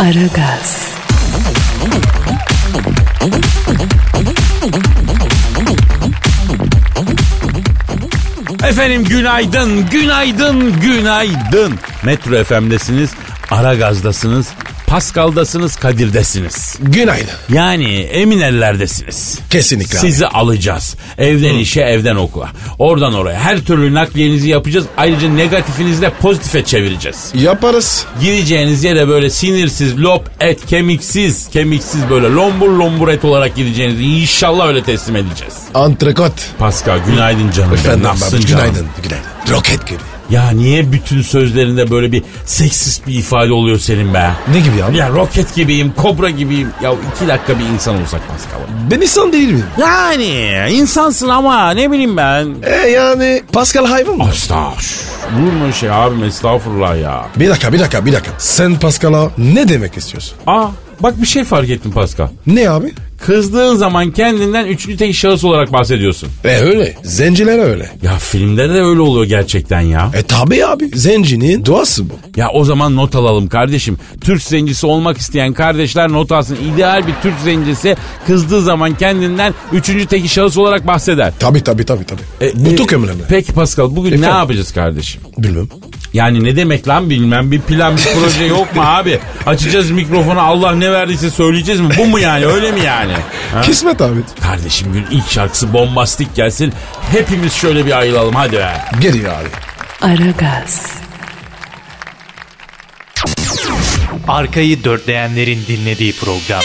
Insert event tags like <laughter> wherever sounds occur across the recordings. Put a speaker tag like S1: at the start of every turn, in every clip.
S1: Aragaz,
S2: Efendim günaydın, günaydın, günaydın. Metro FM'desiniz, Aragaz'dasınız, Pascal'dasınız, Kadir'desiniz.
S3: Günaydın.
S2: Yani emin ellerdesiniz.
S3: Kesinlikle abi.
S2: Sizi alacağız. Evden işe, evden okula. Oradan oraya. Her türlü nakliyenizi yapacağız. Ayrıca negatifinizi de pozitife çevireceğiz.
S3: Yaparız.
S2: Gireceğiniz yere böyle sinirsiz, lop et, kemiksiz, kemiksiz böyle lombur lombur et olarak gireceğinizi inşallah öyle teslim edeceğiz.
S3: Antrekot.
S2: Pascal günaydın canım.
S3: Efendim
S2: Nasılsın
S3: abi
S2: canım?
S3: günaydın. Günaydın. Roket gibi.
S2: Ya niye bütün sözlerinde böyle bir seksist bir ifade oluyor senin be?
S3: Ne gibi abi?
S2: Ya roket gibiyim, kobra gibiyim. Ya iki dakika bir insan olsak Pascal.
S3: Ben insan değil miyim?
S2: Yani insansın ama ne bileyim ben.
S3: E yani Pascal hayvan mı?
S2: Estağfurullah. Olur mu şey abim estağfurullah ya.
S3: Bir dakika bir dakika bir dakika. Sen Pascal'a ne demek istiyorsun?
S2: Aa bak bir şey fark ettim Pascal.
S3: Ne abi?
S2: Kızdığın zaman kendinden üçüncü tek şahıs olarak bahsediyorsun.
S3: E öyle. Zenciler öyle.
S2: Ya filmlerde de öyle oluyor gerçekten ya.
S3: E tabi abi. Zencinin doğası bu.
S2: Ya o zaman not alalım kardeşim. Türk zencisi olmak isteyen kardeşler not alsın. İdeal bir Türk zencisi kızdığı zaman kendinden üçüncü teki şahıs olarak bahseder.
S3: Tabi tabi tabi tabi.
S2: E,
S3: bu
S2: e. Peki Pascal bugün ne
S3: Efendim?
S2: yapacağız kardeşim?
S3: Bilmem.
S2: Yani ne demek lan bilmem bir plan bir proje yok mu abi? Açacağız mikrofonu Allah ne verdiyse söyleyeceğiz mi? Bu mu yani öyle mi yani? Ha?
S3: Kismet abi.
S2: Kardeşim gün ilk şarkısı bombastik gelsin. Hepimiz şöyle bir ayılalım hadi be.
S3: Geliyor abi.
S1: Aragaz,
S4: Arkayı dörtleyenlerin dinlediği program.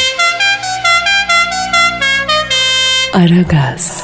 S1: Aragaz,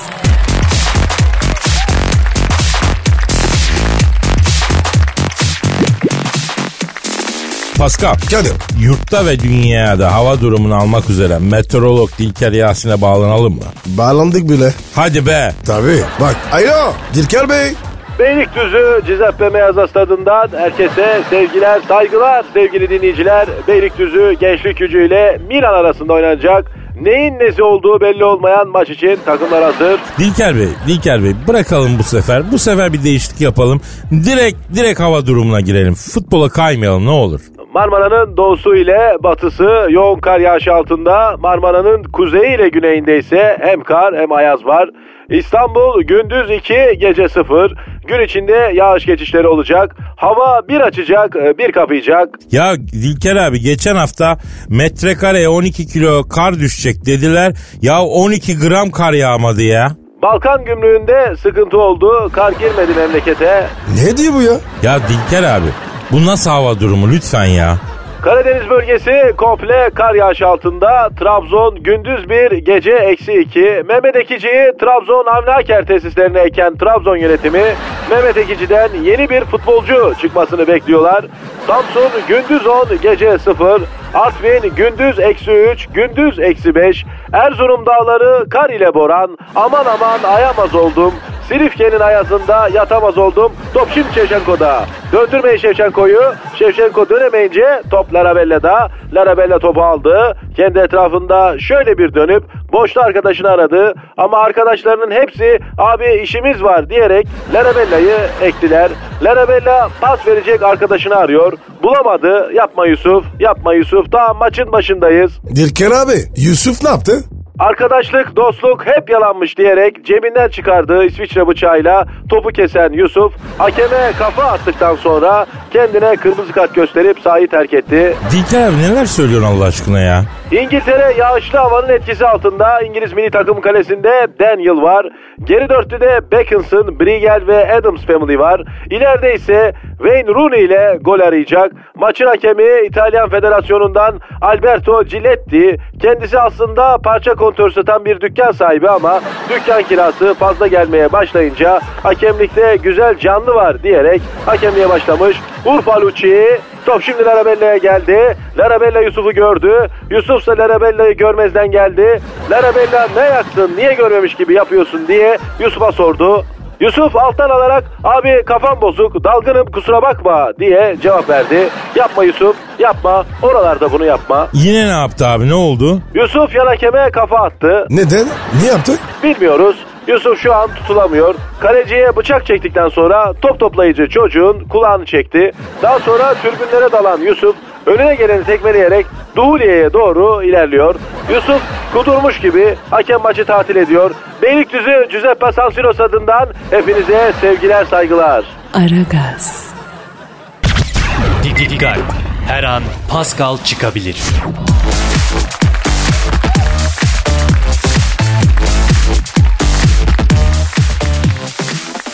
S2: Pascal.
S3: Kadir.
S2: Yurtta ve dünyada hava durumunu almak üzere meteorolog Dilker Yasin'e bağlanalım mı?
S3: Bağlandık bile.
S2: Hadi be.
S3: Tabi. Bak. Alo. Dilker Bey.
S5: Beylikdüzü Cizeppe Meazza Stadı'ndan herkese sevgiler, saygılar sevgili dinleyiciler. Beylikdüzü Gençlik Gücü ile Milan arasında oynanacak neyin nesi olduğu belli olmayan maç için takımlar hazır.
S2: Dilker Bey, Dilker Bey bırakalım bu sefer. Bu sefer bir değişiklik yapalım. Direkt direkt hava durumuna girelim. Futbola kaymayalım ne olur.
S5: Marmara'nın doğusu ile batısı yoğun kar yağışı altında. Marmara'nın kuzeyi ile güneyinde ise hem kar hem ayaz var. İstanbul gündüz 2 gece 0. Gün içinde yağış geçişleri olacak. Hava bir açacak bir kapayacak.
S2: Ya Dilker abi geçen hafta metrekareye 12 kilo kar düşecek dediler. Ya 12 gram kar yağmadı ya.
S5: Balkan gümrüğünde sıkıntı oldu. Kar girmedi memlekete.
S3: Ne diyor bu ya?
S2: Ya Dilker abi bu nasıl hava durumu lütfen ya.
S5: Karadeniz bölgesi komple kar yağışı altında. Trabzon gündüz bir gece eksi iki. Mehmet Ekici'yi Trabzon Avni Aker tesislerine eken Trabzon yönetimi Mehmet Ekici'den yeni bir futbolcu çıkmasını bekliyorlar. Samsun gündüz 10 gece 0. Artvin gündüz eksi 3 gündüz eksi 5. Erzurum dağları kar ile boran. Aman aman ayamaz oldum. Silifke'nin ayazında yatamaz oldum. Top şimdi Şevçenko'da. Döndürmeyin Şevçenko'yu. Şevçenko dönemeyince top Larabella'da. Larabella topu aldı. Kendi etrafında şöyle bir dönüp boşta arkadaşını aradı. Ama arkadaşlarının hepsi abi işimiz var diyerek Larabella'yı ektiler. Larabella pas verecek arkadaşını arıyor. Bulamadı. Yapma Yusuf. Yapma Yusuf. Daha maçın başındayız.
S3: Dilker abi. Yusuf ne yaptı?
S5: Arkadaşlık, dostluk hep yalanmış diyerek cebinden çıkardığı İsviçre bıçağıyla topu kesen Yusuf hakeme kafa attıktan sonra kendine kırmızı kart gösterip sahayı terk etti.
S2: Dilker abi neler söylüyorsun Allah aşkına ya?
S5: İngiltere yağışlı havanın etkisi altında İngiliz milli takım kalesinde Daniel var. Geri dörtlüde Beckinson, Briegel ve Adams Family var. İleride ise Wayne Rooney ile gol arayacak. Maçın hakemi İtalyan Federasyonu'ndan Alberto Giletti. Kendisi aslında parça kontör satan bir dükkan sahibi ama dükkan kirası fazla gelmeye başlayınca hakemlikte güzel canlı var diyerek hakemliğe başlamış. Urfa Lucci Top şimdi Larabella'ya geldi. Larabella Yusuf'u gördü. Yusuf ise Larabella'yı görmezden geldi. Larabella ne yaktın, niye görmemiş gibi yapıyorsun diye Yusuf'a sordu. Yusuf alttan alarak abi kafam bozuk dalgınım kusura bakma diye cevap verdi. Yapma Yusuf yapma oralarda bunu yapma.
S6: Yine ne yaptı abi ne oldu?
S5: Yusuf yan hakeme kafa attı.
S3: Neden? Niye yaptı?
S5: Bilmiyoruz. Yusuf şu an tutulamıyor. Kaleciye bıçak çektikten sonra top toplayıcı çocuğun kulağını çekti. Daha sonra türbünlere dalan Yusuf önüne geleni tekmeleyerek Duhuliye'ye doğru ilerliyor. Yusuf kudurmuş gibi hakem maçı tatil ediyor. Beylikdüzü Giuseppe San Siro adından hepinize sevgiler saygılar.
S1: Aragaz,
S4: Dikkat. Her an Pascal çıkabilir.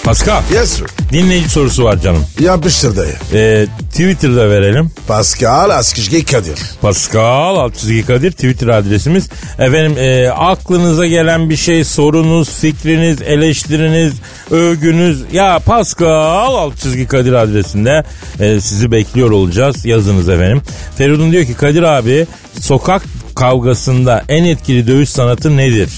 S6: Pascal
S3: Yes sir.
S6: dinleyici sorusu var canım.
S3: Yapıştır dayı.
S6: Ee, Twitter'da verelim.
S3: Pascal Askışge Kadir.
S6: Pascal çizgi Kadir Twitter adresimiz. Efendim e, aklınıza gelen bir şey sorunuz, fikriniz, eleştiriniz, övgünüz ya Pascal alt çizgi Kadir adresinde e, sizi bekliyor olacağız. Yazınız efendim. Feridun diyor ki Kadir abi sokak kavgasında en etkili dövüş sanatı nedir?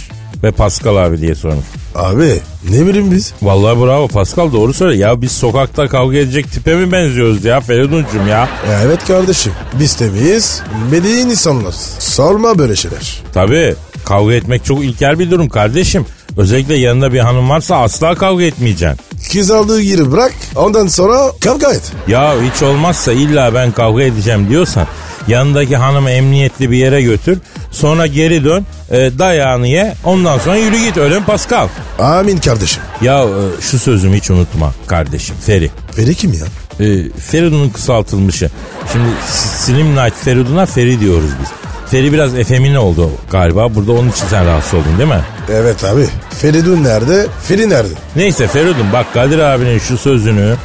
S6: Ve Pascal abi diye sormuş.
S3: Abi ne bileyim biz?
S6: Vallahi bravo Pascal doğru söyle. Ya biz sokakta kavga edecek tipe mi benziyoruz ya Feridun'cum ya?
S3: Evet kardeşim. Biz temiz, medeni insanlar. Sorma böyle şeyler.
S6: Tabii kavga etmek çok ilkel bir durum kardeşim. Özellikle yanında bir hanım varsa asla kavga etmeyeceksin.
S3: Kız aldığı yeri bırak ondan sonra kavga et.
S6: Ya hiç olmazsa illa ben kavga edeceğim diyorsan yanındaki hanımı emniyetli bir yere götür. Sonra geri dön e, dayağını ye ondan sonra yürü git öyle mi Pascal?
S3: Amin kardeşim.
S6: Ya e, şu sözümü hiç unutma kardeşim Feri.
S3: Feri kim ya?
S6: E, Feridun'un kısaltılmışı. Şimdi Slim Night Feridun'a Feri diyoruz biz. Feri biraz efemine oldu galiba. Burada onun için sen rahatsız oldun değil mi?
S3: Evet abi. Feridun nerede? Feri nerede?
S6: Neyse Feridun bak Kadir abinin şu sözünü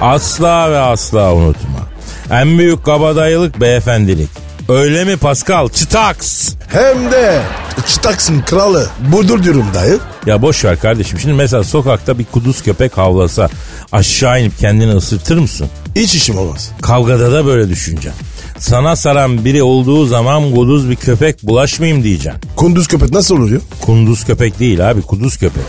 S6: asla ve asla unutma. En büyük kabadayılık beyefendilik. Öyle mi Pascal? Çıtaks.
S3: Hem de çıtaksın kralı. Budur diyorum dayı.
S6: Ya boş ver kardeşim. Şimdi mesela sokakta bir kuduz köpek havlasa aşağı inip kendini ısırtır mısın?
S3: Hiç işim olmaz.
S6: Kavgada da böyle düşüneceksin. Sana saran biri olduğu zaman kuduz bir köpek bulaşmayayım diyeceksin.
S3: Kunduz köpek nasıl oluyor?
S6: Kunduz köpek değil abi kuduz köpek.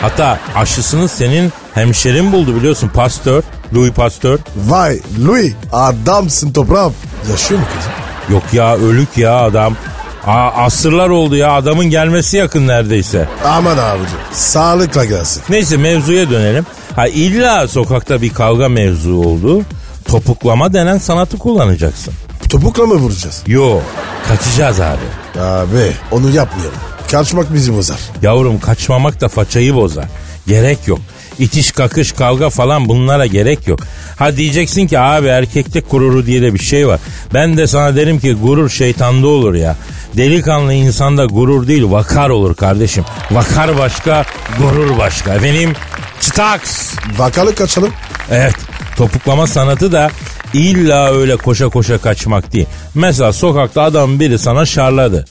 S6: Hatta aşısını senin hemşerin buldu biliyorsun Pasteur, Louis Pasteur.
S3: Vay Louis adamsın toprağım. Yaşıyor mu kızım?
S6: Yok ya ölük ya adam. Aa, asırlar oldu ya adamın gelmesi yakın neredeyse.
S3: Aman abicim sağlıkla gelsin.
S6: Neyse mevzuya dönelim. Ha illa sokakta bir kavga mevzu oldu. Topuklama denen sanatı kullanacaksın.
S3: Topukla mı vuracağız?
S6: Yo kaçacağız abi.
S3: Abi onu yapmayalım. Kaçmak bizi bozar.
S6: Yavrum kaçmamak da façayı bozar. Gerek yok. İtiş kakış kavga falan bunlara gerek yok. Ha diyeceksin ki abi erkeklik gururu diye de bir şey var. Ben de sana derim ki gurur şeytanda olur ya. Delikanlı insanda gurur değil vakar olur kardeşim. Vakar başka gurur başka. Efendim çıtaks.
S3: Vakalı kaçalım.
S6: Evet topuklama sanatı da illa öyle koşa koşa kaçmak değil. Mesela sokakta adam biri sana şarladı.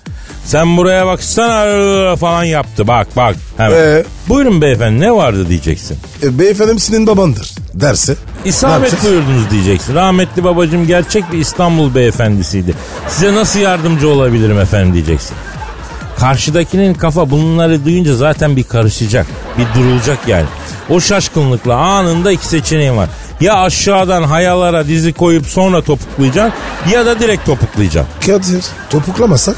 S6: Sen buraya baksana falan yaptı bak bak. Hemen.
S3: Ee?
S6: Buyurun beyefendi ne vardı diyeceksin.
S3: E, beyefendim senin babandır derse.
S6: İsabet buyurdunuz diyeceksin. Rahmetli babacım gerçek bir İstanbul beyefendisiydi. Size nasıl yardımcı olabilirim efendim diyeceksin. Karşıdakinin kafa bunları duyunca zaten bir karışacak. Bir durulacak yani. O şaşkınlıkla anında iki seçeneğin var. Ya aşağıdan hayalara dizi koyup sonra topuklayacaksın ya da direkt topuklayacaksın.
S3: Kadir topuklamasak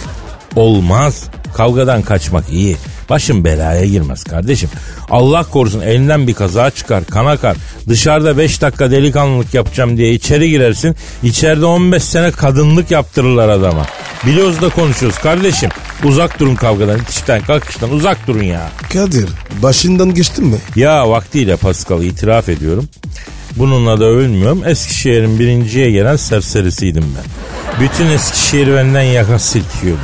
S6: Olmaz. Kavgadan kaçmak iyi. Başın belaya girmez kardeşim. Allah korusun elinden bir kaza çıkar, kan akar. Dışarıda 5 dakika delikanlılık yapacağım diye içeri girersin. İçeride 15 sene kadınlık yaptırırlar adama. Biliyoruz da konuşuyoruz kardeşim. Uzak durun kavgadan, itişten, kalkıştan uzak durun ya.
S3: Kadir başından geçtin mi?
S6: Ya vaktiyle Pascal itiraf ediyorum. Bununla da övünmüyorum. Eskişehir'in birinciye gelen serserisiydim ben. Bütün Eskişehir benden yaka silkiyordu.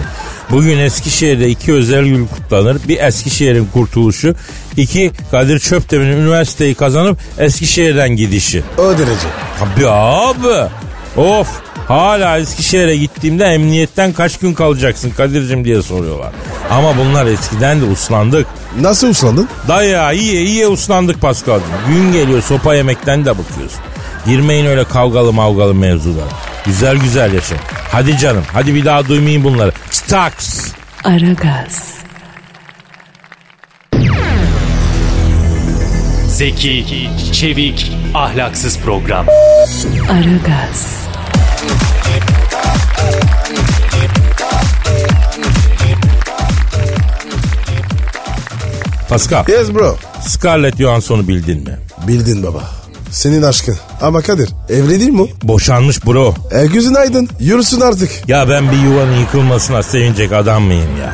S6: Bugün Eskişehir'de iki özel gün kutlanır. Bir Eskişehir'in kurtuluşu, iki Kadir Çöptemir'in üniversiteyi kazanıp Eskişehir'den gidişi.
S3: O derece.
S6: Abi abi. Of. Hala Eskişehir'e gittiğimde emniyetten kaç gün kalacaksın Kadir'cim diye soruyorlar. Ama bunlar eskiden de uslandık.
S3: Nasıl uslandın?
S6: Daya iyiye iyiye uslandık Paskal'cığım. Gün geliyor sopa yemekten de bakıyorsun. Girmeyin öyle kavgalı mavgalı mevzular. Güzel güzel yaşa. Hadi canım hadi bir daha duymayın bunları. Staks.
S1: Aragaz,
S4: Zeki, çevik, ahlaksız program.
S1: Aragaz,
S6: Pascal,
S3: Yes bro.
S6: Scarlett Johansson'u bildin mi?
S3: Bildin baba. Senin aşkın. Ama Kadir evli değil mi o?
S6: Boşanmış bro.
S3: E gözün aydın. Yürüsün artık.
S6: Ya ben bir yuvanın yıkılmasına sevinecek adam mıyım ya?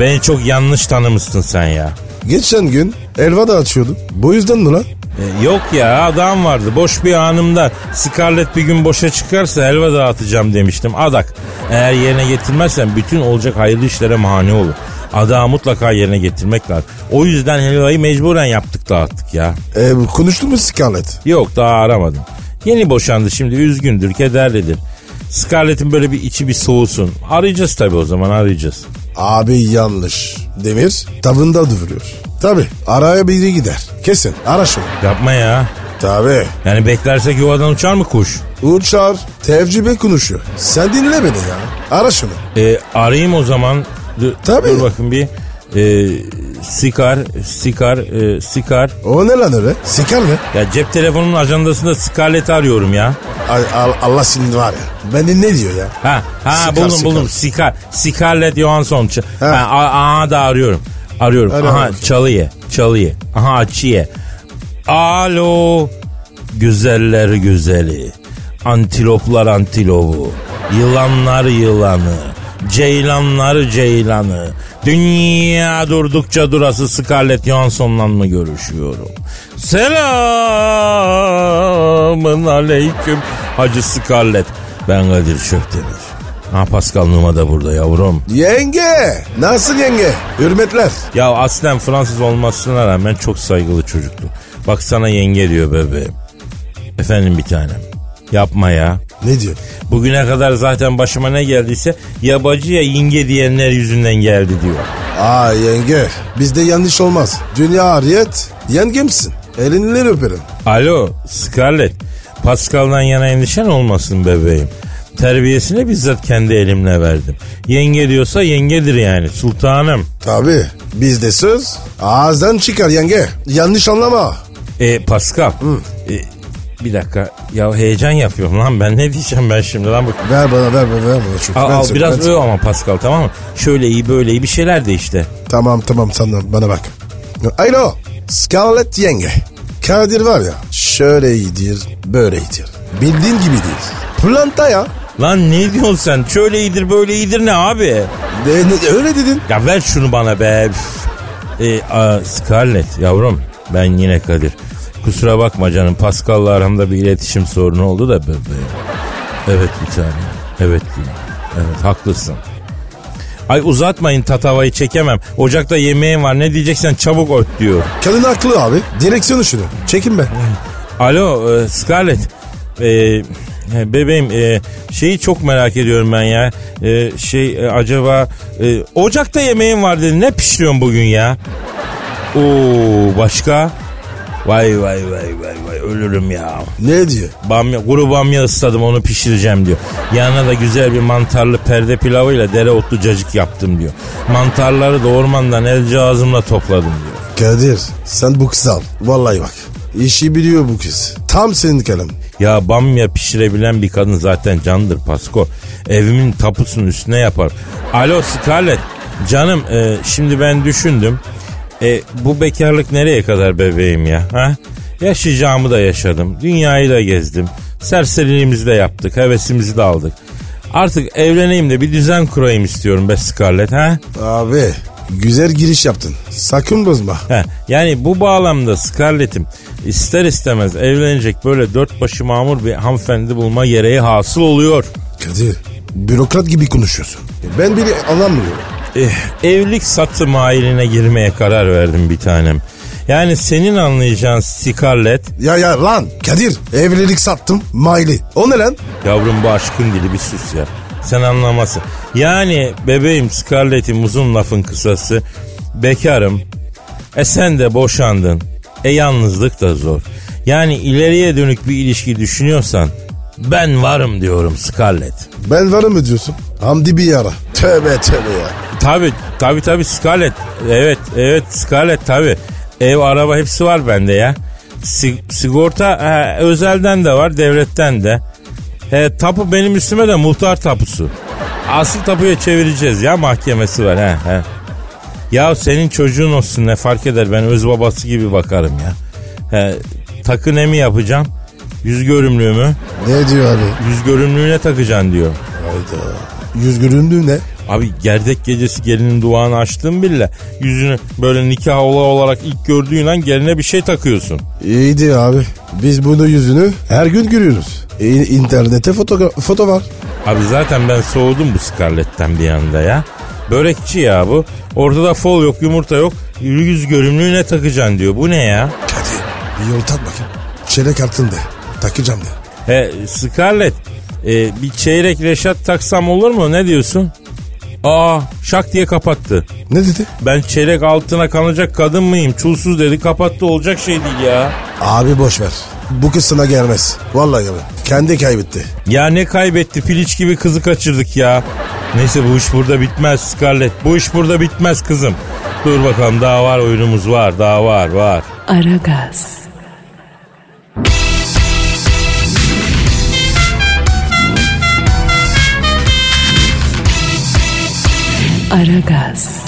S6: Beni çok yanlış tanımışsın sen ya.
S3: Geçen gün elva da açıyordum. Bu yüzden mi lan?
S6: E, yok ya adam vardı. Boş bir anımda Scarlett bir gün boşa çıkarsa helva dağıtacağım demiştim. Adak. Eğer yerine getirmezsen bütün olacak hayırlı işlere mani olur. Adağı mutlaka yerine getirmek lazım. O yüzden helvayı mecburen yaptık dağıttık ya.
S3: E, konuştun mu Scarlett?
S6: Yok daha aramadım. Yeni boşandı şimdi üzgündür kederlidir. Scarlett'in böyle bir içi bir soğusun. Arayacağız tabii o zaman arayacağız.
S3: Abi yanlış. Demir tavında duruyor. Tabi araya biri gider. Kesin ara şunu.
S6: Yapma ya.
S3: Tabi.
S6: Yani beklersek yuvadan uçar mı kuş?
S3: Uçar tecrübe konuşuyor. Sen dinle beni ya. Ara şunu.
S6: E, arayayım o zaman. Dur,
S3: Tabii.
S6: dur bakın bir. E, sikar, sikar, e, sikar.
S3: O ne lan öyle? Sikar ne?
S6: Ya cep telefonunun ajandasında Scarlett'i arıyorum ya.
S3: Allah senin var ya. Beni ne diyor ya?
S6: Ha, ha
S3: Sikar,
S6: buldum
S3: sikar.
S6: buldum. Sikar, Scarlett Johansson. Ç-
S3: Ha.
S6: Ha, a- aha da arıyorum. Arıyorum.
S3: Ara
S6: aha çalıye, çalıye. Aha açıye. Alo. Güzeller güzeli. Antiloplar antilopu. Yılanlar yılanı. Ceylanlar ceylanı. Dünya durdukça durası Scarlett Johansson'la mı görüşüyorum? Selamın aleyküm Hacı Scarlett. Ben Kadir Çöptemir. Ha Pascal Numa da burada yavrum.
S3: Yenge. Nasıl yenge? Hürmetler.
S6: Ya aslen Fransız olmasına rağmen çok saygılı çocuktu. Bak sana yenge diyor bebeğim. Efendim bir tanem. Yapma ya.
S3: Ne diyor?
S6: Bugüne kadar zaten başıma ne geldiyse yabancı ya yenge diyenler yüzünden geldi diyor.
S3: Aa yenge. Bizde yanlış olmaz. Dünya ariyet. Yengemsin. Elinleri öperim.
S6: Alo Scarlett. Pascal'dan yana endişen olmasın bebeğim. Terbiyesini bizzat kendi elimle verdim. Yenge diyorsa yengedir yani sultanım.
S3: Tabi. Bizde söz ağızdan çıkar yenge. Yanlış anlama.
S6: E Pascal. e, bir dakika. Ya heyecan yapıyorum lan ben ne diyeceğim ben şimdi lan bak.
S3: Ver bana ver bana ver bana. Çok
S6: Al, al biraz öv ama Pascal tamam mı? Şöyle iyi böyle iyi bir şeyler de işte.
S3: Tamam tamam sana bana bak. Alo. Scarlett yenge. Kadir var ya şöyle iyidir böyle iyidir. Bildiğin gibi değil. Planta ya.
S6: Lan ne diyorsun sen? Şöyle iyidir böyle iyidir ne abi?
S3: De, ne- öyle dedin.
S6: Ya ver şunu bana be. E, a, Scarlett yavrum ben yine Kadir. Kusura bakma canım Pascal'la aramda bir iletişim sorunu oldu da bebeğim. Evet bir tane. Evet gülüm. Evet haklısın. Ay uzatmayın tatavayı çekemem. Ocakta yemeğim var ne diyeceksen çabuk öt diyor.
S3: Kadın haklı abi. Direksiyonu şunu. Çekin be.
S6: Alo e, Scarlett. E, e, bebeğim e, şeyi çok merak ediyorum ben ya. E, şey e, acaba e, ocakta yemeğim var dedi. Ne pişiriyorsun bugün ya? Oo başka? Vay vay vay vay vay ölürüm ya.
S3: Ne diyor?
S6: Bamya, kuru bamya ısladım onu pişireceğim diyor. Yanına da güzel bir mantarlı perde pilavıyla dereotlu cacık yaptım diyor. Mantarları da ormandan el cihazımla topladım diyor.
S3: Kadir sen bu kızı al. Vallahi bak. İşi biliyor bu kız. Tam senin kalem.
S6: Ya bamya pişirebilen bir kadın zaten candır Pasko. Evimin tapusunun üstüne yapar. Alo Scarlett. Canım e, şimdi ben düşündüm. E, bu bekarlık nereye kadar bebeğim ya? Ha? Yaşayacağımı da yaşadım. Dünyayı da gezdim. Serseriliğimizi de yaptık. Hevesimizi de aldık. Artık evleneyim de bir düzen kurayım istiyorum be Scarlett. Ha?
S3: Abi güzel giriş yaptın. Sakın bozma.
S6: He, yani bu bağlamda Scarlett'im ister istemez evlenecek böyle dört başı mamur bir hanımefendi bulma gereği hasıl oluyor.
S3: Kadir bürokrat gibi konuşuyorsun. Ben bile anlamıyorum.
S6: Eh, evlilik satım ailine girmeye karar verdim bir tanem. Yani senin anlayacağın Scarlett
S3: Ya ya lan Kadir evlilik sattım maili. O ne lan?
S6: Yavrum bu aşkın dili bir sus ya. Sen anlamazsın. Yani bebeğim Scarlett'im uzun lafın kısası. Bekarım. E sen de boşandın. E yalnızlık da zor. Yani ileriye dönük bir ilişki düşünüyorsan ben varım diyorum Scarlett.
S3: Ben varım mı diyorsun? Hamdi bir ara. Tövbe tövbe ya.
S6: Tabi tabi tabi Scarlett. Evet evet Scarlett tabi. Ev araba hepsi var bende ya. Si- sigorta he, özelden de var devletten de. He, tapu benim üstüme de muhtar tapusu. Asıl tapuya çevireceğiz ya mahkemesi var he he. Ya senin çocuğun olsun ne fark eder ben öz babası gibi bakarım ya. He, takı ne mi yapacağım? Yüz görümlüğümü
S3: Ne diyor abi?
S6: yüz görümlüğüne takacaksın diyor.
S3: Hayda. Yüz göründüğü ne?
S6: Abi gerdek gecesi gelinin duağını açtın bile yüzünü böyle nikah ola olarak ilk gördüğün an geline bir şey takıyorsun.
S3: İyiydi abi. Biz bunu yüzünü her gün görüyoruz. E, internette foto, foto var.
S6: Abi zaten ben soğudum bu Scarlett'ten bir anda ya. Börekçi ya bu. Ortada fol yok yumurta yok. Yüz görümlüğüne takacaksın diyor. Bu ne ya?
S3: Kadir bir yol tak bakayım. Çeyrek altın de. Takacağım de.
S6: He Scarlett e, bir çeyrek reşat taksam olur mu? Ne diyorsun? Aa şak diye kapattı.
S3: Ne dedi?
S6: Ben çeyrek altına kanacak kadın mıyım? Çulsuz dedi kapattı olacak şey değil ya.
S3: Abi boş ver. Bu kız sana gelmez. Vallahi abi. Kendi kaybetti.
S6: Ya ne kaybetti piliç gibi kızı kaçırdık ya. Neyse bu iş burada bitmez Scarlett. Bu iş burada bitmez kızım. Dur bakalım daha var oyunumuz var daha var var.
S1: Aragaz. Aragaz.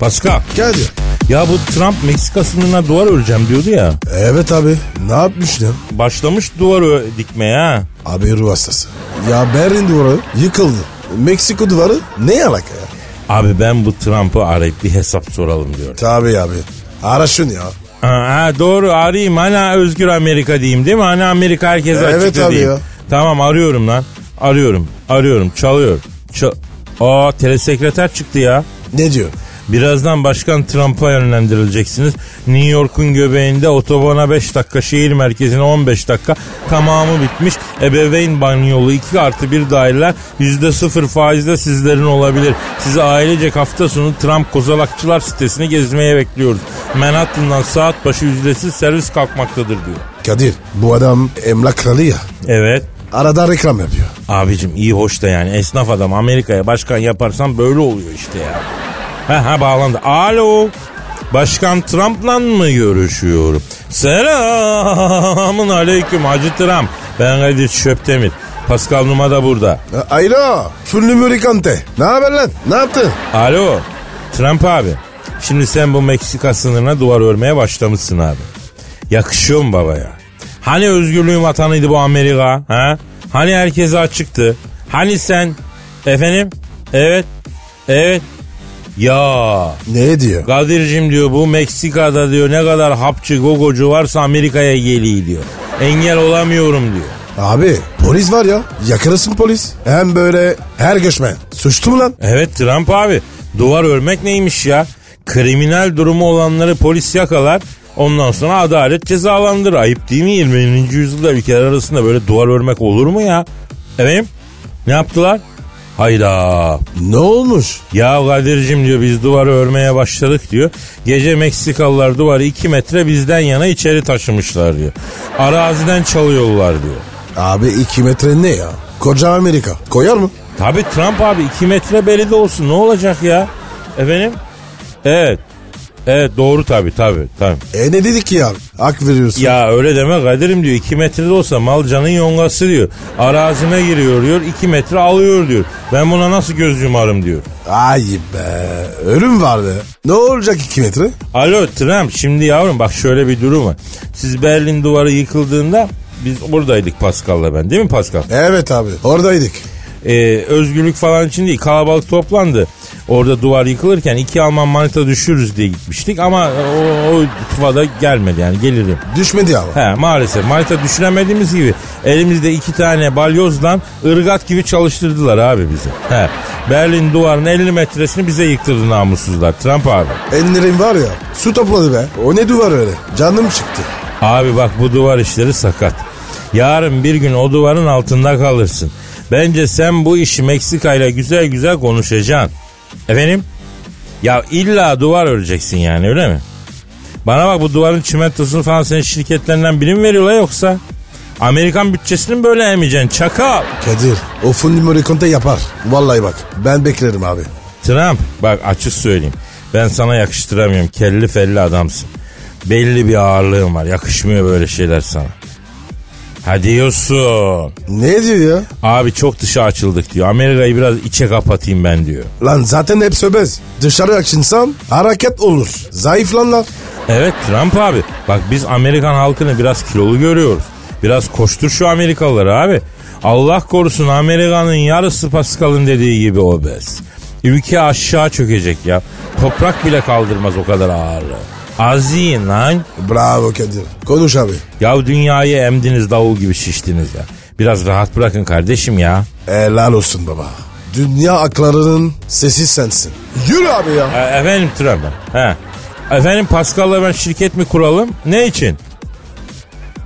S6: Pascal
S3: Kadir.
S6: ya bu Trump Meksika sınırına duvar öreceğim diyordu ya.
S3: Evet abi. Ne yapmış lan?
S6: Başlamış duvar dikmeye ha.
S3: Abi ruh hastası. Ya Berlin duvarı yıkıldı. Meksiko duvarı ne alaka ya?
S6: Abi ben bu Trump'ı arayıp bir hesap soralım diyorum.
S3: Tabii abi. Ara şunu ya.
S6: Ha, doğru arayayım hani özgür Amerika diyeyim değil mi? Hani Amerika herkese
S3: Evet
S6: açık
S3: abi
S6: diyeyim.
S3: ya.
S6: Tamam arıyorum lan. Arıyorum. Arıyorum. Çalıyor. Çal Aa telesekreter çıktı ya.
S3: Ne diyor?
S6: Birazdan Başkan Trump'a yönlendirileceksiniz. New York'un göbeğinde otobana 5 dakika, şehir merkezine 15 dakika tamamı bitmiş. Ebeveyn banyolu 2 artı 1 daireler %0 faizle sizlerin olabilir. Sizi ailecek hafta sonu Trump Kozalakçılar sitesini gezmeye bekliyoruz. Manhattan'dan saat başı ücretsiz servis kalkmaktadır diyor.
S3: Kadir bu adam emlak kralı ya.
S6: Evet.
S3: Arada reklam yapıyor.
S6: Abicim iyi hoş da yani esnaf adam Amerika'ya başkan yaparsan böyle oluyor işte ya. Ha ha bağlandı. Alo. Başkan Trump'la mı görüşüyorum? Selamun aleyküm Hacı Trump. Ben Kadir Şöptemir. Pascal Numa da burada.
S3: Alo. Full numurikante. Ne haber lan? Ne yaptın?
S6: Alo. Trump abi. Şimdi sen bu Meksika sınırına duvar örmeye başlamışsın abi. Yakışıyor mu baba ya? Hani özgürlüğün vatanıydı bu Amerika? Ha? Hani herkese açıktı? Hani sen? Efendim? Evet. Evet. Ya
S3: Ne diyor?
S6: Kadir'cim diyor bu Meksika'da diyor ne kadar hapçı gogocu varsa Amerika'ya geliyor diyor. Engel olamıyorum diyor.
S3: Abi polis var ya. Yakınısın polis. Hem böyle her göçmen. Suçlu mu lan?
S6: Evet Trump abi duvar örmek neymiş ya? Kriminal durumu olanları polis yakalar ondan sonra adalet cezalandırır. Ayıp değil mi 20. yüzyılda ülkeler arasında böyle duvar örmek olur mu ya? Efendim ne yaptılar? Hayda.
S3: Ne olmuş?
S6: Ya Kadir'cim diyor biz duvarı örmeye başladık diyor. Gece Meksikalılar duvarı 2 metre bizden yana içeri taşımışlar diyor. Araziden çalıyorlar diyor.
S3: Abi iki metre ne ya? Koca Amerika. Koyar mı?
S6: Tabi Trump abi 2 metre belli de olsun ne olacak ya? Efendim? Evet. Evet doğru tabi tabi tabi.
S3: E ne dedik ki ya? Hak veriyorsun.
S6: Ya öyle deme Kadir'im diyor 2 metrede olsa mal canın yongası diyor. Arazime giriyor diyor 2 metre alıyor diyor. Ben buna nasıl göz yumarım diyor.
S3: Ay be. Ölüm var be. Ne olacak iki metre?
S6: Alo Trump şimdi yavrum bak şöyle bir durum var. Siz Berlin duvarı yıkıldığında biz oradaydık Pascal'la ben değil mi Pascal?
S3: Evet abi. Oradaydık.
S6: Ee, özgürlük falan için değil kalabalık toplandı. Orada duvar yıkılırken iki Alman manita düşürürüz diye gitmiştik ama o, o tufada gelmedi yani gelirim.
S3: Düşmedi ama.
S6: He maalesef manita düşüremediğimiz gibi elimizde iki tane balyozdan ırgat gibi çalıştırdılar abi bizi. He Berlin duvarının 50 metresini bize yıktırdı namussuzlar Trump abi.
S3: Enlerim var ya su topladı be. O ne duvar öyle? Canım çıktı.
S6: Abi bak bu duvar işleri sakat. Yarın bir gün o duvarın altında kalırsın. Bence sen bu işi Meksika ile güzel güzel konuşacaksın. Efendim? Ya illa duvar öreceksin yani öyle mi? Bana bak bu duvarın çimentosunu falan senin şirketlerinden biri mi veriyorlar yoksa? Amerikan bütçesini mi böyle emeceksin çakal?
S3: Kadir o fundi morikonte yapar. Vallahi bak ben beklerim abi.
S6: Trump bak açık söyleyeyim. Ben sana yakıştıramıyorum. Kelli felli adamsın. Belli bir ağırlığın var. Yakışmıyor böyle şeyler sana. Ha diyorsun.
S3: Ne diyor ya?
S6: Abi çok dışa açıldık diyor. Amerika'yı biraz içe kapatayım ben diyor.
S3: Lan zaten hep söbez. Dışarı açınsam hareket olur. Zayıflanlar.
S6: Evet Trump abi. Bak biz Amerikan halkını biraz kilolu görüyoruz. Biraz koştur şu Amerikalıları abi. Allah korusun Amerika'nın yarısı Pascal'ın dediği gibi obez. Ülke aşağı çökecek ya. Toprak bile kaldırmaz o kadar ağırlığı. Azin lan.
S3: Bravo Kadir. Konuş abi.
S6: Ya dünyayı emdiniz davul gibi şiştiniz ya. Biraz rahat bırakın kardeşim ya.
S3: Helal olsun baba. Dünya aklarının sesi sensin. Yürü abi ya.
S6: E, efendim Trump. He. Efendim Pascal'la ben şirket mi kuralım? Ne için?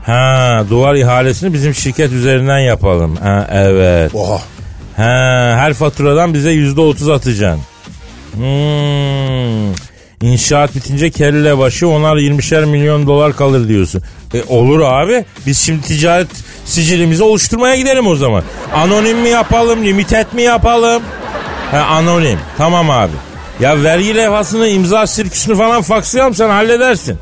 S6: Ha duvar ihalesini bizim şirket üzerinden yapalım. Ha evet.
S3: Oha.
S6: Ha her faturadan bize yüzde otuz atacaksın. Hmm. İnşaat bitince kelle başı onar 20'şer milyon dolar kalır diyorsun. E, olur abi. Biz şimdi ticaret sicilimizi oluşturmaya gidelim o zaman. Anonim mi yapalım, limited mi yapalım? Ha, anonim. Tamam abi. Ya vergi levhasını, imza sirküsünü falan fakslayalım sen halledersin.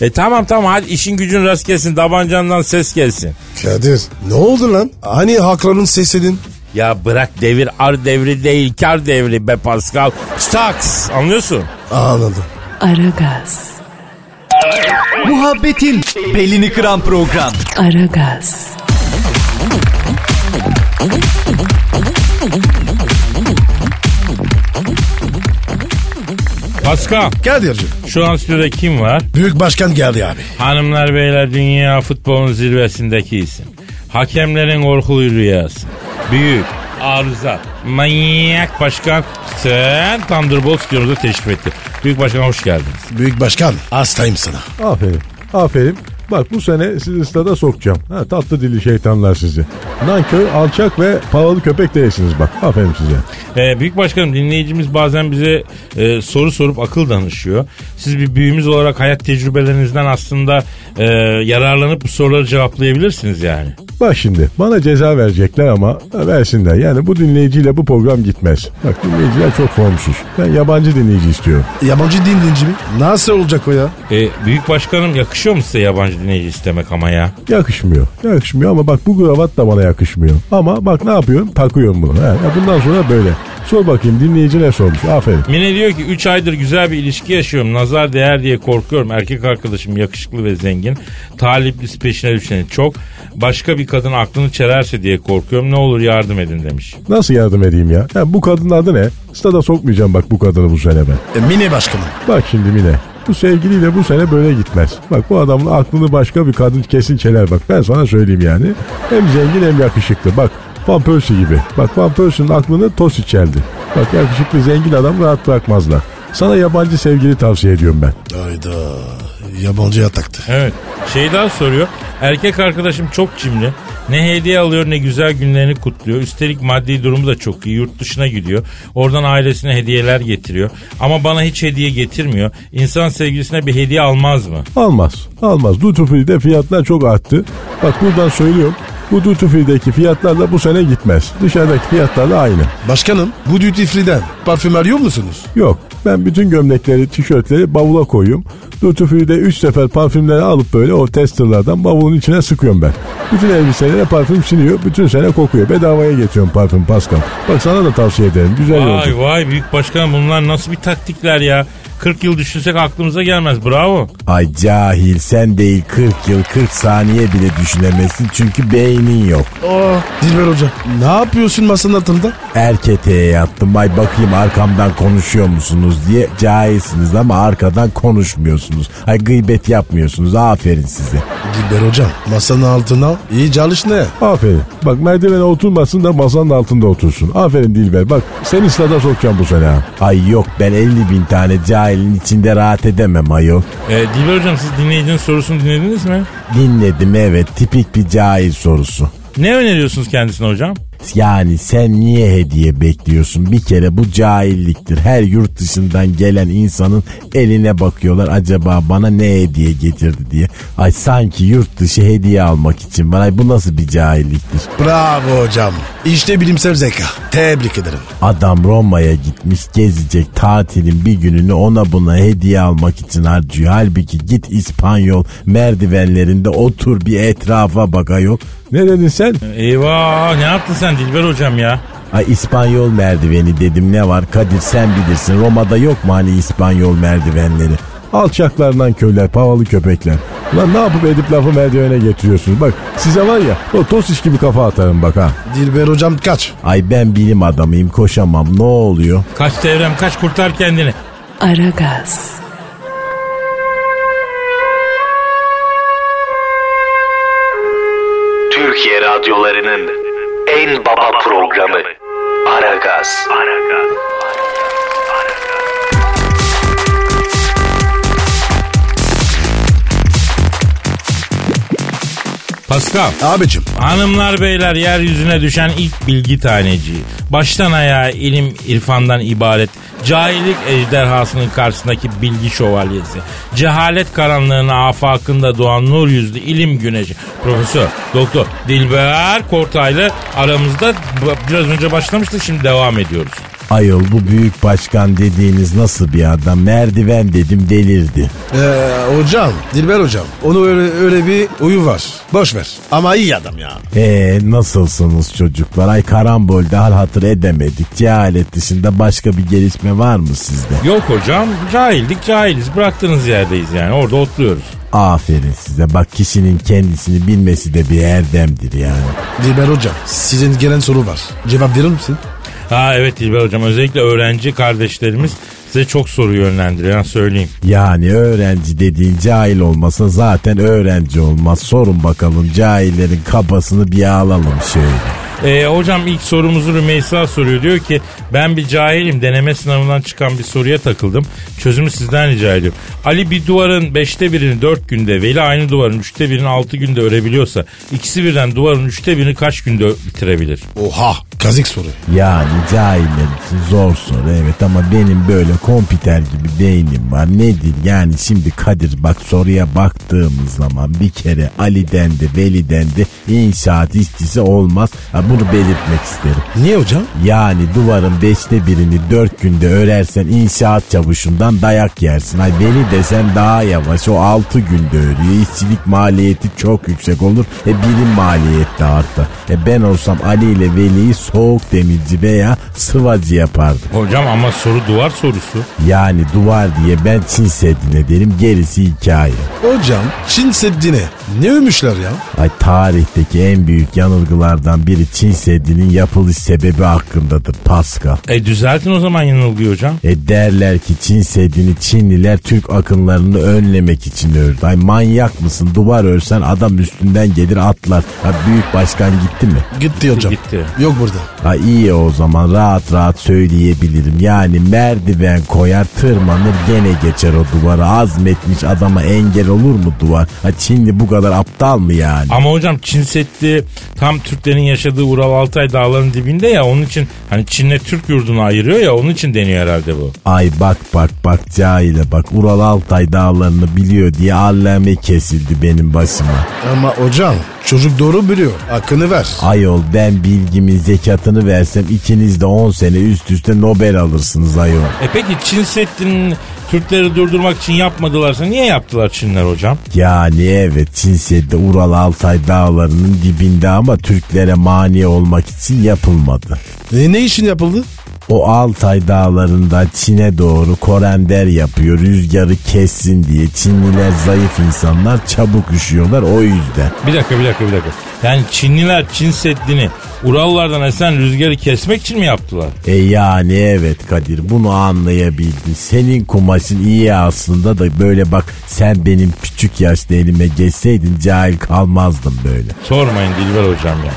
S6: E tamam tamam hadi işin gücün rast gelsin. Tabancandan ses gelsin.
S3: Kadir ne oldu lan? Hani hakların sesedin?
S6: Ya bırak devir ar devri değil kar devri be Pascal. Staks anlıyorsun?
S3: Anladım.
S1: Aragaz,
S7: Muhabbetin belini kıran program.
S1: Aragaz,
S6: Pascal
S3: Kadir'cim.
S6: şu an stüdyoda kim var?
S3: Büyük başkan geldi abi.
S6: Hanımlar beyler dünya futbolun zirvesindeki isim. Hakemlerin korkulu rüyası. Büyük, arıza, manyak başkan sen Thunderbolt stüdyomuza teşrif etti. Büyük başkan hoş geldiniz.
S3: Büyük başkan hastayım sana.
S8: Aferin. Aferin. Bak bu sene sizi stada sokacağım. Ha, tatlı dili şeytanlar sizi. Nankör, alçak ve paralı köpek değilsiniz bak. Aferin size.
S6: Ee, büyük başkanım dinleyicimiz bazen bize e, soru sorup akıl danışıyor. Siz bir büyüğümüz olarak hayat tecrübelerinizden aslında e, yararlanıp bu soruları cevaplayabilirsiniz yani.
S8: Bak şimdi bana ceza verecekler ama versinler. Yani bu dinleyiciyle bu program gitmez. Bak dinleyiciler çok formsuz. Ben yabancı dinleyici istiyorum.
S3: Yabancı dinleyici mi? Nasıl olacak o ya?
S6: E, büyük başkanım yakışıyor mu size yabancı dinleyici istemek ama ya?
S8: Yakışmıyor. Yakışmıyor ama bak bu kravat da bana yakışmıyor. Ama bak ne yapıyorum? Takıyorum bunu. Ha, ya bundan sonra böyle. Sor bakayım dinleyici ne sormuş? Aferin.
S6: Mine diyor ki 3 aydır güzel bir ilişki yaşıyorum. Nazar değer diye korkuyorum. Erkek arkadaşım yakışıklı ve zengin. Taliplisi peşine düşeni çok. Başka bir kadın aklını çelerse diye korkuyorum. Ne olur yardım edin demiş.
S8: Nasıl yardım edeyim ya? ya bu kadının adı ne? Stada sokmayacağım bak bu kadını bu sene ben.
S3: E, mini başkanım.
S8: Bak şimdi Mine. Bu sevgiliyle bu sene böyle gitmez. Bak bu adamın aklını başka bir kadın kesin çeler bak. Ben sana söyleyeyim yani. Hem zengin hem yakışıklı. Bak Van Persie gibi. Bak Van Persie'nin aklını Tosi çeldi. Bak yakışıklı zengin adam rahat bırakmazlar. Sana yabancı sevgili tavsiye ediyorum ben.
S3: Hayda. Yabancıya taktı.
S6: Evet. Şey daha soruyor. Erkek arkadaşım çok cimri. Ne hediye alıyor ne güzel günlerini kutluyor. Üstelik maddi durumu da çok iyi. Yurt dışına gidiyor. Oradan ailesine hediyeler getiriyor. Ama bana hiç hediye getirmiyor. İnsan sevgilisine bir hediye almaz mı?
S8: Almaz. Almaz. Duty Free'de fiyatlar çok arttı. Bak buradan söylüyorum. Bu Duty Free'deki fiyatlar da bu sene gitmez. Dışarıdaki fiyatlar da aynı.
S3: Başkanım bu duty free'den parfüm arıyor musunuz?
S8: Yok. Ben bütün gömlekleri, tişörtleri bavula koyuyorum. Duty Free'de 3 sefer parfümleri alıp böyle o testerlardan bavulun içine sıkıyorum ben. Bütün elbiselere parfüm siniyor. Bütün sene kokuyor. Bedavaya getiriyorum parfüm Pascal. Bak sana da tavsiye ederim. Güzel yolculuk.
S6: Vay vay büyük başkan bunlar nasıl bir taktikler ya? 40 yıl düşünsek aklımıza gelmez. Bravo.
S9: Ay cahil sen değil 40 yıl 40 saniye bile düşünemezsin çünkü beynin yok.
S3: Oh, Dilber Hoca ne yapıyorsun masanın altında?
S9: Erketeğe yattım ay bakayım arkamdan konuşuyor musunuz diye cahilsiniz ama arkadan konuşmuyorsunuz. Ay gıybet yapmıyorsunuz aferin size.
S3: Dilber Hocam masanın altına iyi çalış ne?
S9: Aferin. Bak merdivene oturmasın da masanın altında otursun. Aferin Dilber. Bak seni stada sokacağım bu sene. Ay yok ben 50 bin tane cahilin içinde rahat edemem ayol.
S6: Ee, Dilber hocam siz dinleyicinin sorusunu dinlediniz mi?
S9: Dinledim evet tipik bir cahil sorusu.
S6: Ne öneriyorsunuz kendisine hocam?
S9: Yani sen niye hediye bekliyorsun? Bir kere bu cahilliktir. Her yurt dışından gelen insanın eline bakıyorlar acaba bana ne hediye getirdi diye. Ay sanki yurt dışı hediye almak için. Ay bu nasıl bir cahilliktir?
S3: Bravo hocam. İşte bilimsel zeka. Tebrik ederim.
S9: Adam Roma'ya gitmiş gezecek tatilin bir gününü ona buna hediye almak için harcıyor. Halbuki git İspanyol merdivenlerinde otur bir etrafa bak ayol. Ne dedin sen?
S6: Eyvah ne yaptın sen Dilber hocam ya?
S9: Ay İspanyol merdiveni dedim ne var Kadir sen bilirsin Roma'da yok mu hani İspanyol merdivenleri? Alçaklarından köyler, havalı köpekler. Lan ne yapıp edip lafı merdivene getiriyorsunuz? Bak size var ya o tosis gibi kafa atarım bak ha.
S3: Dilber Hocam kaç.
S9: Ay ben bilim adamıyım koşamam ne oluyor?
S6: Kaç devrem kaç kurtar kendini.
S1: Aragaz,
S4: Türkiye radyolarının en baba programı Aragaz.
S6: Pascal.
S3: Abicim
S6: Hanımlar beyler yeryüzüne düşen ilk bilgi taneciği. Baştan ayağa ilim irfandan ibaret. Cahillik ejderhasının karşısındaki bilgi şövalyesi. Cehalet karanlığına afakında doğan nur yüzlü ilim güneşi. Profesör, doktor Dilber Kortaylı aramızda biraz önce başlamıştık şimdi devam ediyoruz.
S9: Ayol bu büyük başkan dediğiniz nasıl bir adam? Merdiven dedim delirdi.
S3: Ee, hocam Dilber hocam onu öyle, öyle bir uyu var. Boş ver. Ama iyi adam ya.
S9: Ee nasılsınız çocuklar? Ay karambolde hal hatır edemedik. Cehalet dışında başka bir gelişme var mı sizde?
S6: Yok hocam cahildik cahiliz bıraktığınız yerdeyiz yani orada otluyoruz.
S9: Aferin size. Bak kişinin kendisini bilmesi de bir erdemdir yani.
S3: Dilber hocam sizin gelen soru var. Cevap verir misin?
S6: Ha evet Dilber hocam özellikle öğrenci kardeşlerimiz size çok soru yönlendiriyor ha, söyleyeyim.
S9: Yani öğrenci dediğin cahil olmasa zaten öğrenci olmaz. Sorun bakalım cahillerin kafasını bir alalım şöyle.
S6: Ee, hocam ilk sorumuzu Rümeysa soruyor. Diyor ki ben bir cahilim deneme sınavından çıkan bir soruya takıldım. Çözümü sizden rica ediyorum. Ali bir duvarın beşte birini dört günde Veli aynı duvarın üçte birini altı günde örebiliyorsa ikisi birden duvarın üçte birini kaç günde bitirebilir?
S3: Oha kazık soru.
S9: Yani cahiller için zor soru evet ama benim böyle kompüter gibi beynim var. Nedir yani şimdi Kadir bak soruya baktığımız zaman bir kere Ali'den de Veli'den de inşaat işçisi olmaz. Ha, bunu belirtmek isterim.
S3: Niye hocam?
S9: Yani duvarın beşte birini dört günde örersen inşaat çavuşundan dayak yersin. Ay Veli desen daha yavaş o altı günde örüyor. İşçilik maliyeti çok yüksek olur. E birim maliyet de artar. E ben olsam Ali ile Veli'yi soğuk demirci veya sıvacı yapardım.
S6: Hocam ama soru duvar sorusu.
S9: Yani duvar diye ben Çin Seddi'ne derim gerisi hikaye.
S3: Hocam Çin Seddi'ne ne övmüşler ya?
S9: Ay tarihteki en büyük yanılgılardan biri Çin Seddi'nin yapılış sebebi hakkındadır Pascal.
S6: E düzeltin o zaman yanılgıyı hocam.
S9: E derler ki Çin Seddi'ni Çinliler Türk akınlarını önlemek için ördü. Ay manyak mısın duvar örsen adam üstünden gelir atlar. Ha büyük başkan gitti mi?
S3: Gitti hocam.
S6: Gitti.
S3: Yok burada.
S9: Ha iyi o zaman rahat rahat söyleyebilirim. Yani merdiven koyar tırmanır gene geçer o duvara. Azmetmiş adama engel olur mu duvar? Ha Çinli bu kadar aptal mı yani?
S6: Ama hocam Çin Seddi tam Türklerin yaşadığı Ural Altay dağlarının dibinde ya onun için hani Çin'le Türk yurdunu ayırıyor ya onun için deniyor herhalde bu.
S9: Ay bak bak bak cahile bak Ural Altay dağlarını biliyor diye allame kesildi benim başıma.
S3: Ama hocam çocuk doğru biliyor. Hakkını ver.
S9: Ayol ben bilgimin zekatını versem ikiniz de 10 sene üst üste Nobel alırsınız ayol.
S6: E peki Çin Seddi'nin Türkleri durdurmak için yapmadılarsa niye yaptılar Çinler hocam?
S9: Yani evet Çin Seddi Ural Altay dağlarının dibinde ama Türklere mani olmak için yapılmadı.
S3: E, ne için yapıldı?
S9: O Altay dağlarında Çin'e doğru korender yapıyor rüzgarı kessin diye. Çinliler zayıf insanlar çabuk üşüyorlar o yüzden.
S6: Bir dakika bir dakika bir dakika. Yani Çinliler Çin Seddi'ni Urallardan esen rüzgarı kesmek için mi yaptılar?
S9: E yani evet Kadir bunu anlayabildin. Senin kumaşın iyi aslında da böyle bak sen benim küçük yaşta elime geçseydin cahil kalmazdım böyle.
S6: Sormayın Dilber hocam ya.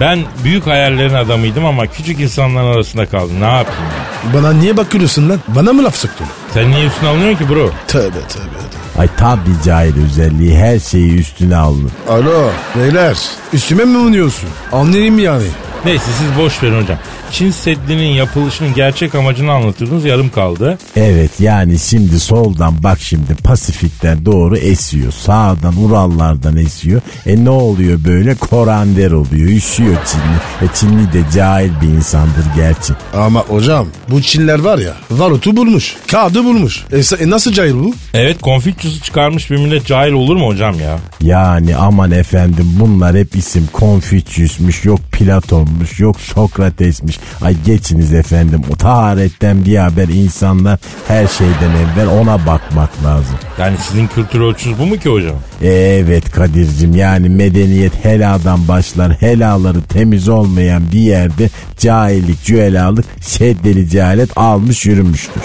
S6: Ben büyük hayallerin adamıydım ama küçük insanların arasında kaldım. Ne yapayım ya?
S3: Bana niye bakıyorsun lan? Bana mı laf soktun?
S6: Sen niye üstüne alınıyorsun ki bro?
S3: Tövbe tövbe.
S9: Ay tabi cahil özelliği her şeyi üstüne alın.
S3: Alo beyler üstüme mi oynuyorsun? Anlayayım yani.
S6: Neyse siz boş verin hocam. Çin Seddi'nin yapılışının gerçek amacını anlatıyordunuz yarım kaldı.
S9: Evet yani şimdi soldan bak şimdi Pasifik'ten doğru esiyor. Sağdan Urallardan esiyor. E ne oluyor böyle? Korander oluyor. Üşüyor Çinli. E Çinli de cahil bir insandır gerçi.
S3: Ama hocam bu Çinler var ya varutu bulmuş. Kağıdı bulmuş. E, e nasıl cahil bu?
S6: Evet Confucius'u çıkarmış bir millet cahil olur mu hocam ya?
S9: Yani aman efendim bunlar hep isim Confucius'muş yok Platon'muş yok Sokrates'miş. Ay geçiniz efendim o taharetten bir haber insanlar her şeyden evvel ona bakmak lazım.
S6: Yani sizin kültür ölçünüz bu mu ki hocam?
S9: Evet Kadir'cim yani medeniyet heladan başlar. Helaları temiz olmayan bir yerde cahillik, cühelalık, şeddeli cehalet almış yürümüştür.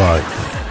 S3: Vay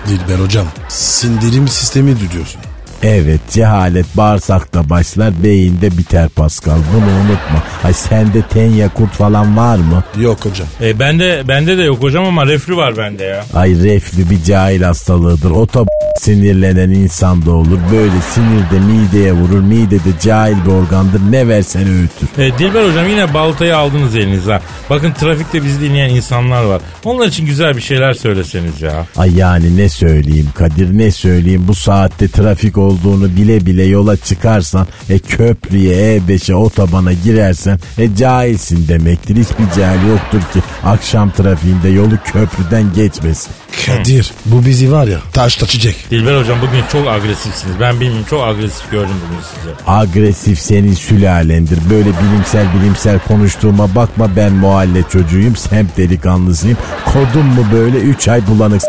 S3: Dilber hocam sindirim sistemi diyorsun.
S9: Evet cehalet bağırsakta başlar beyinde biter Pascal bunu unutma. Ay sende tenya kurt falan var mı?
S3: Yok hocam.
S6: E bende bende de yok hocam ama reflü var bende ya.
S9: Ay reflü bir cahil hastalığıdır. O da <laughs> sinirlenen insan da olur. Böyle sinirde mideye vurur. Mide de cahil bir organdır. Ne versen öğütür.
S6: E, Dilber hocam yine baltayı aldınız elinize. Bakın trafikte bizi dinleyen insanlar var. Onlar için güzel bir şeyler söyleseniz ya.
S9: Ay yani ne söyleyeyim Kadir ne söyleyeyim bu saatte trafik olduğunu bile bile yola çıkarsan e köprüye E5'e otobana girersen e cahilsin demektir. Hiçbir cahil yoktur ki akşam trafiğinde yolu köprüden geçmesin.
S3: Kadir bu bizi var ya taş taşıyacak.
S6: Dilber hocam bugün çok agresifsiniz. Ben bilmiyorum çok agresif gördüm bugün sizi.
S9: Agresif senin sülalendir. Böyle bilimsel bilimsel konuştuğuma bakma ben mahalle çocuğuyum. Semt delikanlısıyım. Kodum mu böyle 3 ay bulanık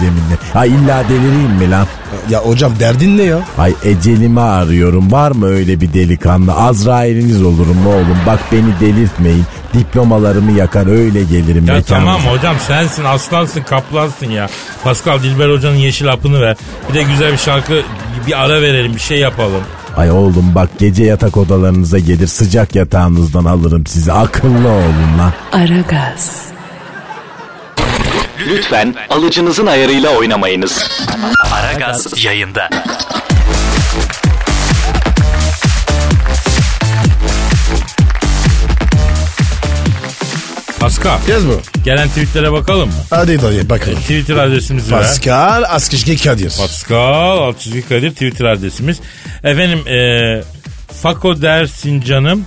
S9: zeminle. Ha illa delireyim mi lan?
S3: Ya hocam derdin ne ya?
S9: Ay ecelimi arıyorum. Var mı öyle bir delikanlı? Azrail'iniz olurum oğlum. Bak beni delirtmeyin. Diplomalarımı yakar öyle gelirim
S6: Ya
S9: mekanınıza.
S6: tamam hocam sensin aslansın kaplansın ya. Pascal Dilber hocanın yeşil hapını ver. Bir de güzel bir şarkı bir ara verelim bir şey yapalım.
S9: Ay oğlum bak gece yatak odalarınıza gelir sıcak yatağınızdan alırım sizi. Akıllı olun lan.
S1: Aragaz,
S4: Lütfen alıcınızın ayarıyla oynamayınız. Aragaz yayında.
S6: Pascal
S3: Yaz bu.
S6: gelen tweetlere bakalım mı?
S3: Hadi dayı bakalım.
S6: Twitter adresimizi ver.
S3: Pascal Askışki Kadir.
S6: Pascal Altçizgi Kadir Twitter adresimiz. Efendim e, Fako dersin canım.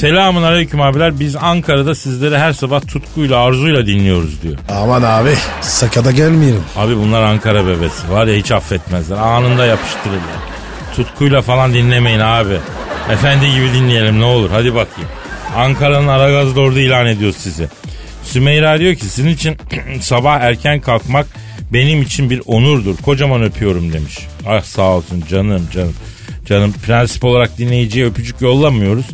S6: Selamun aleyküm abiler. Biz Ankara'da sizleri her sabah tutkuyla arzuyla dinliyoruz diyor.
S3: Aman abi sakata gelmeyelim.
S6: Abi bunlar Ankara bebesi. Var ya hiç affetmezler. Anında yapıştırırlar. Tutkuyla falan dinlemeyin abi. Efendi gibi dinleyelim ne olur. Hadi bakayım. Ankara'nın Aragaz'da orada ilan ediyoruz sizi. Sümeyra diyor ki sizin için <clears throat> sabah erken kalkmak benim için bir onurdur. Kocaman öpüyorum demiş. Ah sağ olsun canım canım. Canım prensip olarak dinleyiciye öpücük yollamıyoruz.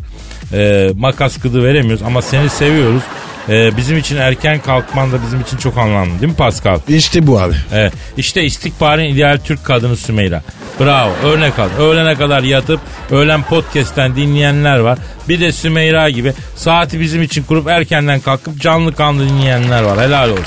S6: Ee, makas kıdı veremiyoruz ama seni seviyoruz. Ee, bizim için erken kalkman da bizim için çok anlamlı değil mi Pascal?
S3: İşte bu abi.
S6: Evet. İşte istikbalin ideal Türk kadını Sümeyra. Bravo. Örnek al. Öğlene kadar yatıp öğlen podcast'ten dinleyenler var. Bir de Sümeyra gibi saati bizim için kurup erkenden kalkıp canlı kanlı dinleyenler var. Helal olsun.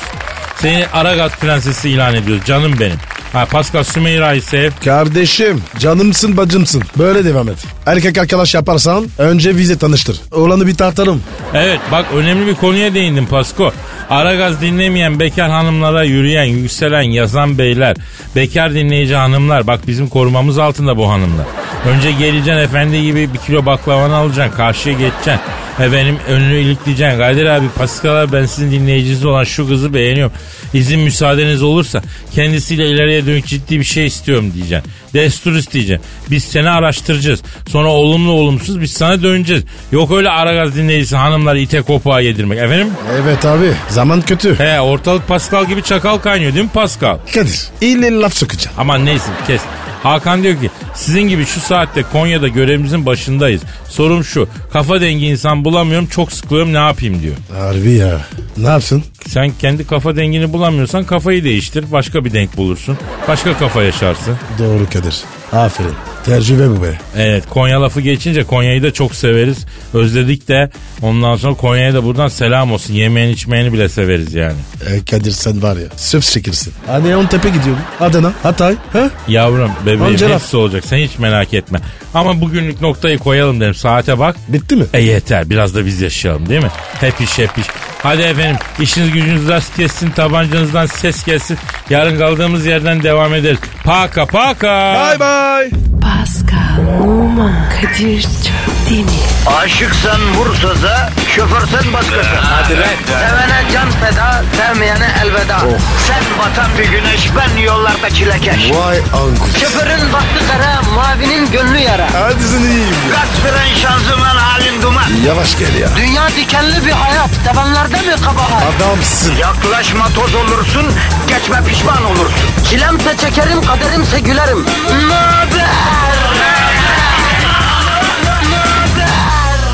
S6: Seni Aragaz prensesi ilan ediyoruz canım benim. Ha Pascal Sümeyra'yı sev.
S3: Kardeşim canımsın bacımsın. Böyle devam et. Erkek arkadaş yaparsan önce vize tanıştır. Oğlanı bir tartarım.
S6: Evet bak önemli bir konuya değindim Pasko. Aragaz dinlemeyen bekar hanımlara yürüyen, yükselen, yazan beyler, bekar dinleyici hanımlar bak bizim korumamız altında bu hanımlar. Önce geleceksin efendi gibi bir kilo baklavanı alacaksın. Karşıya geçeceksin. Efendim önünü ilikleyeceksin. Kadir abi Pascal ben sizin dinleyiciniz olan şu kızı beğeniyorum. İzin müsaadeniz olursa kendisiyle ileriye dönük ciddi bir şey istiyorum diyeceksin. Destur isteyeceksin. Biz seni araştıracağız. Sonra olumlu olumsuz biz sana döneceğiz. Yok öyle Aragaz dinleyicisi hanımları ite kopağa yedirmek. Efendim?
S3: Evet abi zaman kötü.
S6: He ortalık Pascal gibi çakal kaynıyor değil mi Pascal?
S3: Kadir ille laf sokacağım.
S6: Aman neyse kes. Hakan diyor ki sizin gibi şu saatte Konya'da görevimizin başındayız. Sorum şu kafa dengi insan bulamıyorum çok sıkılıyorum ne yapayım diyor.
S3: Harbi ya. Ne yapsın?
S6: Sen kendi kafa dengini bulamıyorsan kafayı değiştir başka bir denk bulursun. Başka kafa yaşarsın.
S3: Doğru Kadir. Aferin. Tecrübe bu be.
S6: Evet Konya lafı geçince Konya'yı da çok severiz. Özledik de ondan sonra Konya'ya da buradan selam olsun. Yemeğini içmeyeni bile severiz yani.
S3: E, Kadir sen var ya söz şekilsin. Hani on tepe gidiyorum. Adana, Hatay. Ha?
S6: Yavrum bebeğim
S3: Amca laf.
S6: hepsi olacak sen hiç merak etme. Ama bugünlük noktayı koyalım derim saate bak.
S3: Bitti mi?
S6: E yeter biraz da biz yaşayalım değil mi? Hep iş hep iş. Hadi efendim işiniz gücünüz rast kessin tabancanızdan ses gelsin. Yarın kaldığımız yerden devam ederiz. Paka paka.
S3: Bye bye.
S1: Pascal, Oman, Kadir çok değil mi?
S10: Aşıksan vursa da, şoförsen başkasın. Hadi Sevene can feda, sevmeyene elveda. Sen batan bir güneş, ben yollarda çilekeş.
S3: Vay anku.
S10: Şoförün baktı kara, mavinin gönlü yara.
S3: Hadi sen iyiyim ya.
S10: Kasperen şanzıman halin duman.
S3: Yavaş gel ya.
S10: Dünya dikenli bir hayat, sevenlerde mi kabahar?
S3: Adamsın.
S10: Yaklaşma toz olursun, geçme pişman olursun. Çilemse çekerim, kaderimse gülerim. Möber!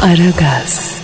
S1: Aragaz.